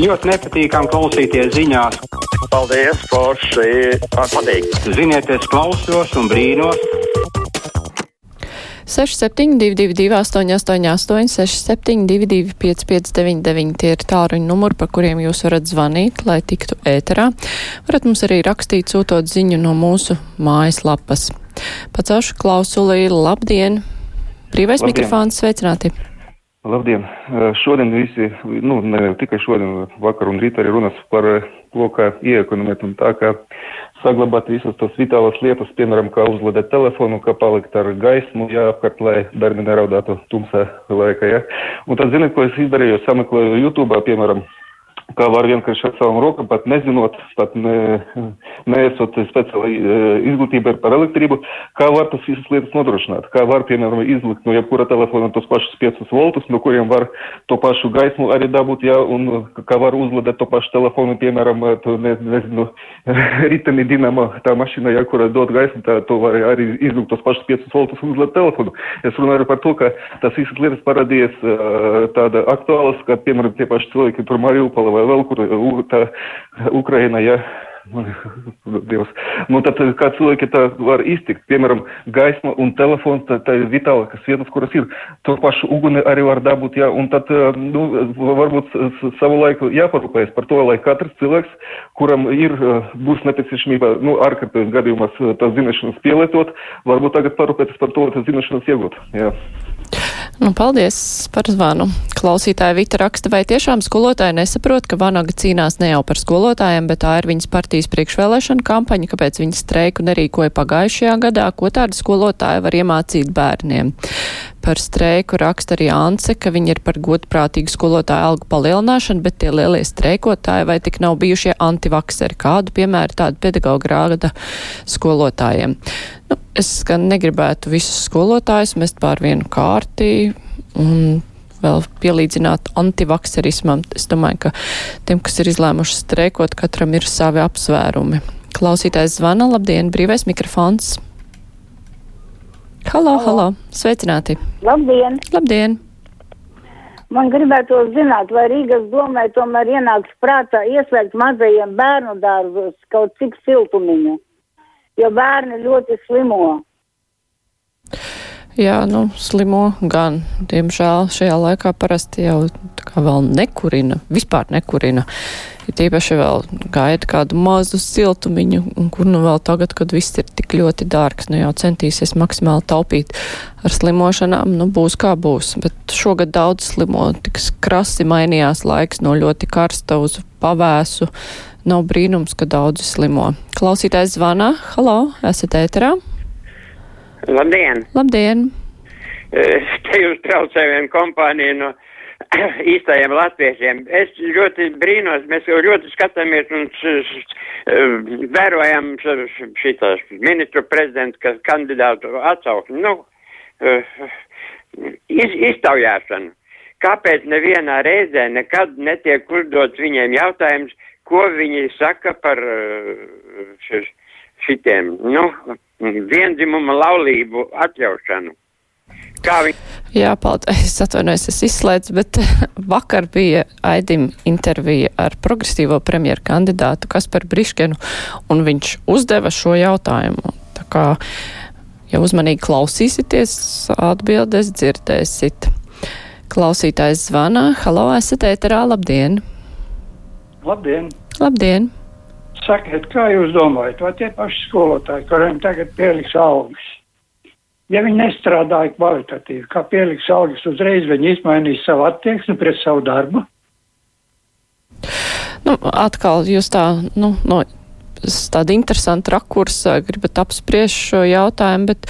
Ļoti nepatīkam klausīties ziņās. Paldies, forši. Patīk. Ziniet, es klausos un brīnos. 6722, 888, 672, 559, tie ir tāruņa numuri, pa kuriem jūs varat zvanīt, lai tiktu ēterā. Varat mums arī rakstīt, sūtot ziņu no mūsu mājaslapas. Pacelšu klausulī, labdien! Brīvais Labdien. mikrofons, sveicināti! Labdien! Šodien visi, nu, ne tikai šodien, vakar un rīt arī runas par to, kā ieekonomēt un tā, kā saglabāt visas tos vitālas lietas, piemēram, kā uzladēt telefonu, kā palikt ar gaismu, jāapkārt, lai bērni neraudātu tumsā laikā, ja. Un tad, ziniet, ko es izdarīju, sameklēju YouTube, piemēram, kā var vienkārši ar savām rokām, pat nezinot, pat ne, neesot speciāli e, izglītība par elektrību, kā var tas visas lietas nodrošināt. Kā var, piemēram, izlikt no jebkura telefona tos pašus 5 voltus, no kuriem var to pašu gaismu arī dabūt, jā, un kā var uzladēt to pašu telefonu, piemēram, to, ne, nezinu, riteni dinamo, tā mašīna, jā, kura dod gaismu, tā, to var arī izlikt tos pašus 5 voltus un uzladēt telefonu. Es runāju par to, ka tas visas lietas parādījies uh, tāda aktuālas, ka, piemēram, tie paši cilvēki tur Mariupola vai vēl kur u, tā Ukraina, ja. Dievs. Nu, tad kā cilvēki tā var iztikt, piemēram, gaisma un telefons, tā, tā ir vitālākas vietas, kuras ir. To pašu uguni arī var dabūt, jā, un tad, nu, varbūt savu laiku jāparūpējas par to, lai katrs cilvēks, kuram ir, būs nepieciešamība, nu, ārkārtējos gadījumos tās zināšanas pielietot, varbūt tagad parūpēties par to, lai tās zināšanas iegūt, jā. Nu, paldies par zvanu. Klausītāja Vita raksta, vai tiešām skolotāji nesaprot, ka Vanaga cīnās ne jau par skolotājiem, bet tā ir viņas partijas priekšvēlēšana kampaņa, kāpēc viņas streiku nerīkoja pagājušajā gadā, ko tāda skolotāja var iemācīt bērniem. Par streiku raksta arī Anse, ka viņi ir par godprātīgu skolotāju algu palielināšanu, bet tie lielie streikotāji vai tik nav bijušie antivakseri. Kādu piemēru tādu pedagoģu rāda skolotājiem? Nu, es gan negribētu visus skolotājus mest pār vienu kārtī un vēl pielīdzināt antivakserismam. Es domāju, ka tiem, kas ir izlēmuši streikot, katram ir savi apsvērumi. Klausītājs zvana, labdien, brīvais mikrofons. Halo, halo, sveicināti! Labdien! Labdien! Man gribētu zināt, vai Rīgas domē tomēr ienāks prātā ieslēgt mazajiem bērnu dārzus kaut cik siltumiņu, jo bērni ļoti slimo. Jā, nu, slimo gan. Diemžēl šajā laikā parasti jau tā kā vēl nekurina, vispār nekurina. Ir tīpaši vēl gaida kādu mazu siltumiņu, un kur nu vēl tagad, kad viss ir tik ļoti dārgs, nu jau centīsies maksimāli taupīt ar slimošanām, nu būs kā būs. Bet šogad daudz slimo, tik krasi mainījās laiks no ļoti karsta uz pavēsu. Nav brīnums, ka daudzi slimo. Klausītājs zvana. Halo, esat ēterā? Labdien! Labdien! Te jūs traucēju vienu kompāniju no īstajiem latviešiem. Es ļoti brīnos, mēs jau ļoti skatāmies un vērojam šitās ministru prezidenta kandidātu atsauksmi. Nu, iz, iztaujāšanu. Kāpēc nevienā reizē nekad netiek uzdots viņiem jautājums, ko viņi saka par šitiem, nu, vienzimuma laulību atļaušanu. Kā viņi? Jā, paldies. Es atvainojos, es izslēdzu, bet vakar bija Aidim intervija ar progresīvo premjeru kandidātu Kasparu Briškenu, un viņš uzdeva šo jautājumu. Tā kā, ja uzmanīgi klausīsieties, atbildes dzirdēsit. Klausītājs zvana. Halo, esat ēterā, labdien! Labdien! Labdien! Sakiet, kā jūs domājat, vai tie paši skolotāji, kuriem tagad pieliks algas, ja viņi nestrādāja kvalitatīvi, kā pieliks algas, uzreiz viņi izmainīs savu attieksmi pret savu darbu? Nu, atkal jūs tā, nu, no tāda interesanta rakursa gribat apspriest šo jautājumu, bet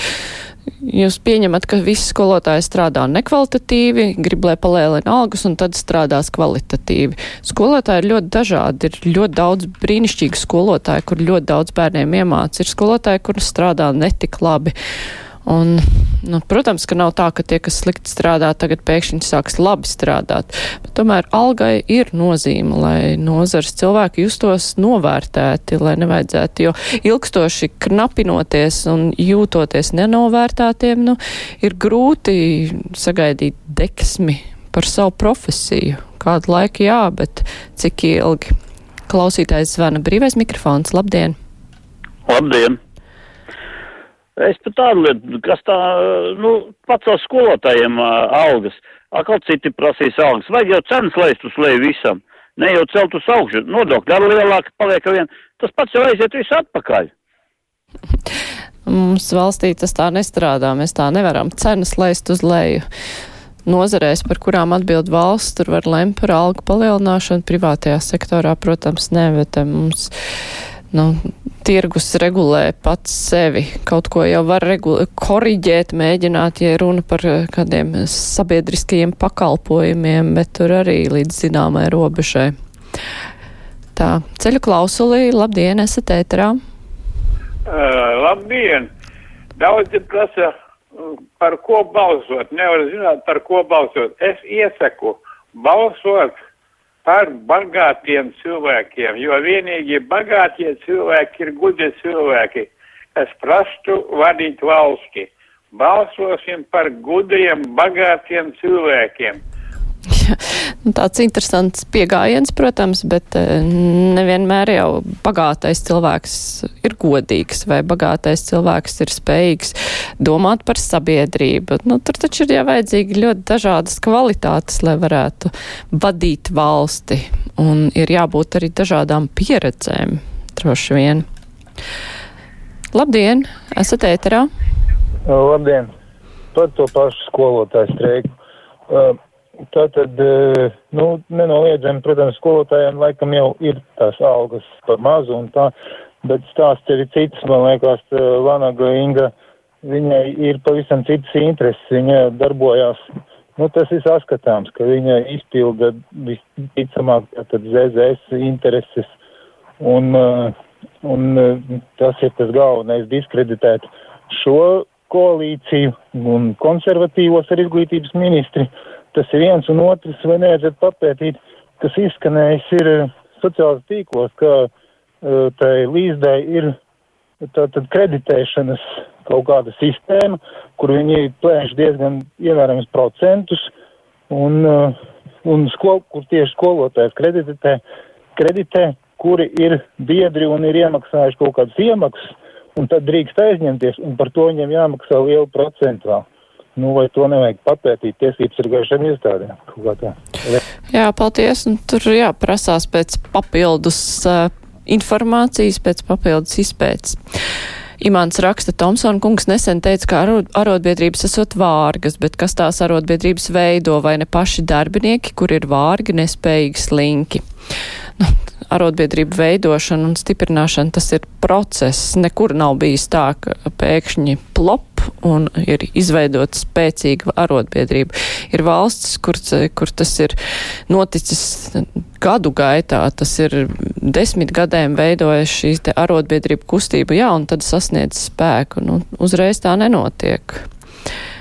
Jūs pieņemat, ka visi skolotāji strādā nekvalitatīvi, grib, lai palēlina algas, un tad strādās kvalitatīvi. Skolotāji ir ļoti dažādi. Ir ļoti daudz brīnišķīgu skolotāju, kur ļoti daudz bērniem iemāc. Ir skolotāji, kur strādā netik labi. Un, nu, protams, ka nav tā, ka tie, kas slikti strādā, tagad pēkšņi sāks labi strādāt. Bet tomēr algai ir nozīme, lai nozars cilvēki justos novērtēti, lai nevajadzētu, jo ilgstoši knapinoties un jūtoties nenovērtētiem, nu, ir grūti sagaidīt deksmi par savu profesiju, kādu laiku jā, bet cik ilgi? Klausītājs zvana brīvais mikrofons. Labdien! Labdien! Es pat tādu lietu, kas tā, nu, pacels skolotājiem uh, algas. Atkal citi prasīs algas. Vajag jau cenas leist uz leju visam. Ne jau celt uz augšu. Nodokļi ar lielāku paliek vien. Tas pats jau aiziet visu atpakaļ. Mums valstī tas tā nestrādā. Mēs tā nevaram cenas leist uz leju. Nozarēs, par kurām atbild valsts, tur var lemt par algu palielināšanu. Privātajā sektorā, protams, ne, bet mums nu, tirgus regulē pats sevi. Kaut ko jau var koriģēt, mēģināt, ja runa par eh, kādiem sabiedriskajiem pakalpojumiem, bet tur arī līdz zināmai robežai. Tā, ceļu klausulī, labdien, esat ēterā. Uh, labdien! Daudzi prasa, par ko balsot. Nevar zināt, par ko balsot. Es iesaku balsot par bagātiem cilvēkiem, jo vienīgi bagātie cilvēki ir gudri cilvēki, kas prastu vadīt valsti. Balsosim par gudriem, bagātiem cilvēkiem. Nu, tāds interesants pieejams, protams, bet eh, nevienmēr jau bagātais cilvēks ir godīgs vai bagātais cilvēks ir spējīgs domāt par sabiedrību. Nu, tur taču ir jau vajadzīgi ļoti dažādas kvalitātes, lai varētu vadīt valsti, un ir jābūt arī dažādām pieredzēm, droši vien. Labdien, esat ēterā? Labdien! Par to pašu skolotāju streiku. Uh, Tātad, e, nu, nenoliedzami, protams, skolotājiem laikam jau ir tās algas par mazu un tā, bet stāsts ir cits, man liekas, e, Vanaga Inga, viņai ir pavisam citas intereses, viņa darbojās, nu, tas ir saskatāms, ka viņa izpilda visticamāk, tad ZZS intereses. Un, e, un tas ir tas galvenais diskreditēt šo koalīciju un konservatīvos ar izglītības ministri Tas ir viens un otrs, vai nevajadzētu papētīt, kas izskanējis ir eh, sociālās tīklos, ka uh, tai līzdai ir tātad kreditēšanas kaut kāda sistēma, kur viņi plēš diezgan ievērojams procentus, un, uh, un skol, kur tieši skolotājs kreditē, kreditē, kuri ir biedri un ir iemaksājuši kaut kādas iemaksas, un tad drīkst aizņemties, un par to viņiem jāmaksā lielu procentu vēl. Nu, vai to nevajag papētīt tiesības sargājušiem iestādēm? Jā, paldies. Un tur jāprasās pēc papildus uh, informācijas, pēc papildus izpētes. Imants raksta, Tomsona kungs nesen teica, ka arotbiedrības esot vārgas, bet kas tās arotbiedrības veido, vai ne paši darbinieki, kur ir vārgi, nespējīgi slinki. Arotbiedrību veidošana un stiprināšana, tas ir process. Nekur nav bijis tā, ka pēkšņi plop un ir izveidota spēcīga arotbiedrība. Ir valstis, kur, kur tas ir noticis gadu gaitā, tas ir desmit gadiem veidojas šīs te arotbiedrību kustība, jā, un tad sasniedz spēku. Nu, uzreiz tā nenotiek.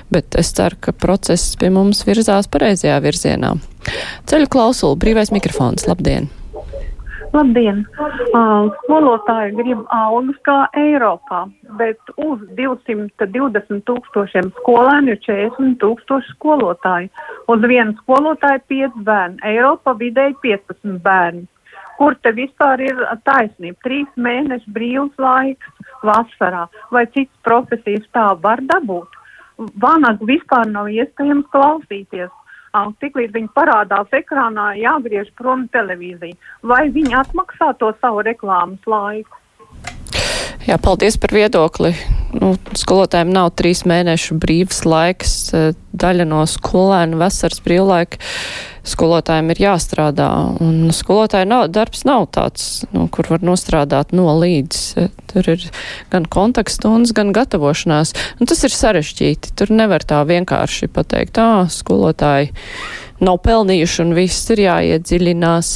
Bet es ceru, ka process pie mums virzās pareizajā virzienā. Ceļu klausulu, brīvais mikrofons, labdien! Labdien! Uh, skolotāji grib algas kā Eiropā, bet uz 220 tūkstošiem skolēnu ir 40 tūkstoši skolotāji. Uz vienu skolotāju 5 bērni, Eiropa vidēji 15 bērni. Kur te vispār ir taisnība? Trīs mēneši brīvs laiks vasarā vai cits profesijas tā var dabūt? Vanagu vispār nav iespējams klausīties tiklīdz viņi parādās ekrānā, jāgriež prom televīzija. Vai viņi atmaksā to savu reklāmas laiku? Jā, paldies par viedokli. Nu, skolotājiem nav trīs mēnešu brīvs laiks, daļa no skolēnu vasaras brīvlaika skolotājiem ir jāstrādā. Un skolotāja nav, darbs nav tāds, nu, kur var nostrādāt no līdz. Tur ir gan kontakststundas, gan gatavošanās. Un tas ir sarežģīti. Tur nevar tā vienkārši pateikt, ā, skolotāji nav pelnījuši un viss ir jāiedziļinās.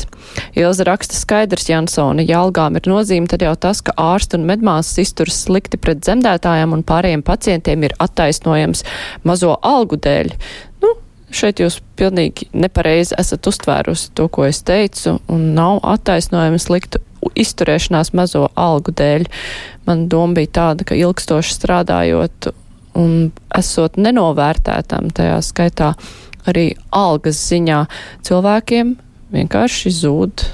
Ilza raksta skaidrs Jansoni, ja algām ir nozīme, tad jau tas, ka ārsti un medmāsas izturas slikti pret dzemdētājiem un pārējiem pacientiem ir attaisnojams mazo algu dēļ. Nu, šeit jūs pilnīgi nepareizi esat uztvērusi to, ko es teicu, un nav attaisnojama sliktu izturēšanās mazo algu dēļ. Man doma bija tāda, ka ilgstoši strādājot un esot nenovērtētam tajā skaitā arī algas ziņā cilvēkiem vienkārši zūd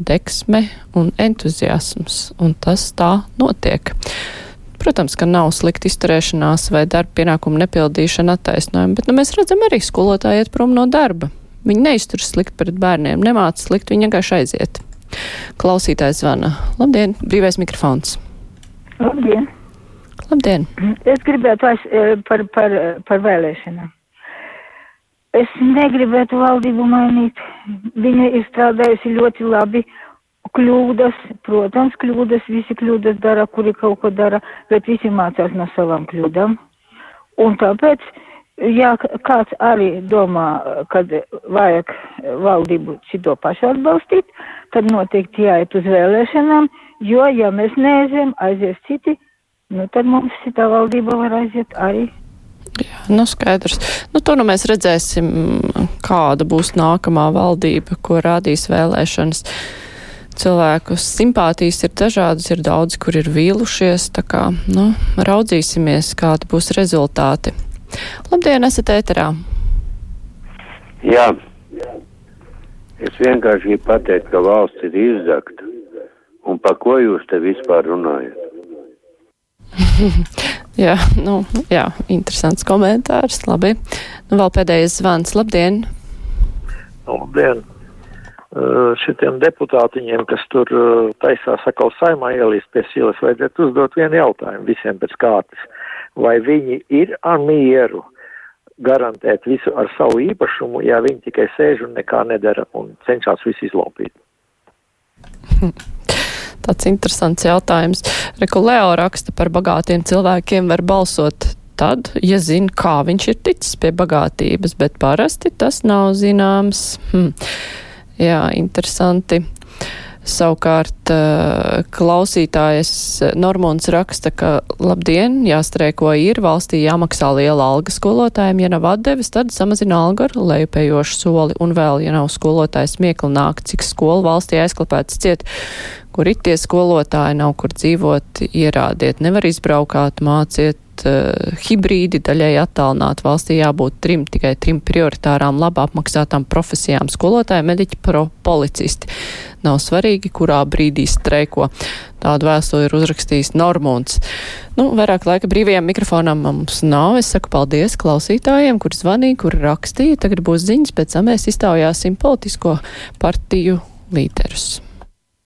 deksme un entuziasms, un tas tā notiek. Protams, ka nav slikta izturēšanās vai darba pienākumu nepildīšana attaisnojuma, bet nu, mēs redzam arī skolotāji iet prom no darba. Viņi neizturas slikti pret bērniem, nemāca slikti, viņi vienkārši aiziet. Klausītājs zvana. Labdien, brīvais mikrofons. Labdien! Labdien! Es gribētu aiz, par, par, par vēlēšanām. Es negribētu valdību mainīt. Viņa ir strādājusi ļoti labi. Kļūdas, protams, kļūdas, visi kļūdas dara, kuri kaut ko dara, bet visi mācās no savām kļūdām. Un tāpēc, ja kāds arī domā, kad vajag valdību šito pašu atbalstīt, tad noteikti jāiet uz vēlēšanām, jo, ja mēs neaiziem, aizies citi, nu tad mums šitā valdība var aiziet arī nu skaidrs. Nu, to nu mēs redzēsim, kāda būs nākamā valdība, ko rādīs vēlēšanas. Cilvēku simpātijas ir dažādas, ir daudz, kur ir vīlušies, tā kā, nu, raudzīsimies, kādi būs rezultāti. Labdien, esat ēterā! Jā, es vienkārši gribu pateikt, ka valsts ir izzakta. Un par ko jūs te vispār runājat? jā, nu, jā, interesants komentārs. Labi. Nu, vēl pēdējais zvans. Labdien! Labdien! Uh, šitiem deputātiņiem, kas tur uh, taisās atkal saimā ielīst pie silas, vajadzētu uzdot vienu jautājumu visiem pēc kārtas. Vai viņi ir ar mieru garantēt visu ar savu īpašumu, ja viņi tikai sēž un nekā nedara un cenšas visu izlaupīt? Tāds interesants jautājums. Rekulēo raksta par bagātiem cilvēkiem var balsot tad, ja zina, kā viņš ir ticis pie bagātības, bet parasti tas nav zināms. Hm. Jā, interesanti. Savukārt klausītājs Normons raksta, ka labdien, jāstreiko ir, valstī jāmaksā liela alga skolotājiem, ja nav atdevis, tad samazina algu ar lejupējošu soli, un vēl, ja nav skolotājs miekli nāk, cik skolu valstī aizklapēts ciet, kur ir tie skolotāji, nav kur dzīvot, ierādiet, nevar izbraukāt, māciet, uh, hibrīdi daļai attālināt. Valstī jābūt trim, tikai trim prioritārām, labi apmaksātām profesijām - skolotāji, mediķi, pro policisti. Nav svarīgi, kurā brīdī streiko. Tādu vēstuli ir uzrakstījis Normons. Nu, vairāk laika brīvajam mikrofonam mums nav. Es saku paldies klausītājiem, kur zvanīja, kur rakstīja. Tagad būs ziņas, pēc tam mēs iztaujāsim politisko partiju līderus.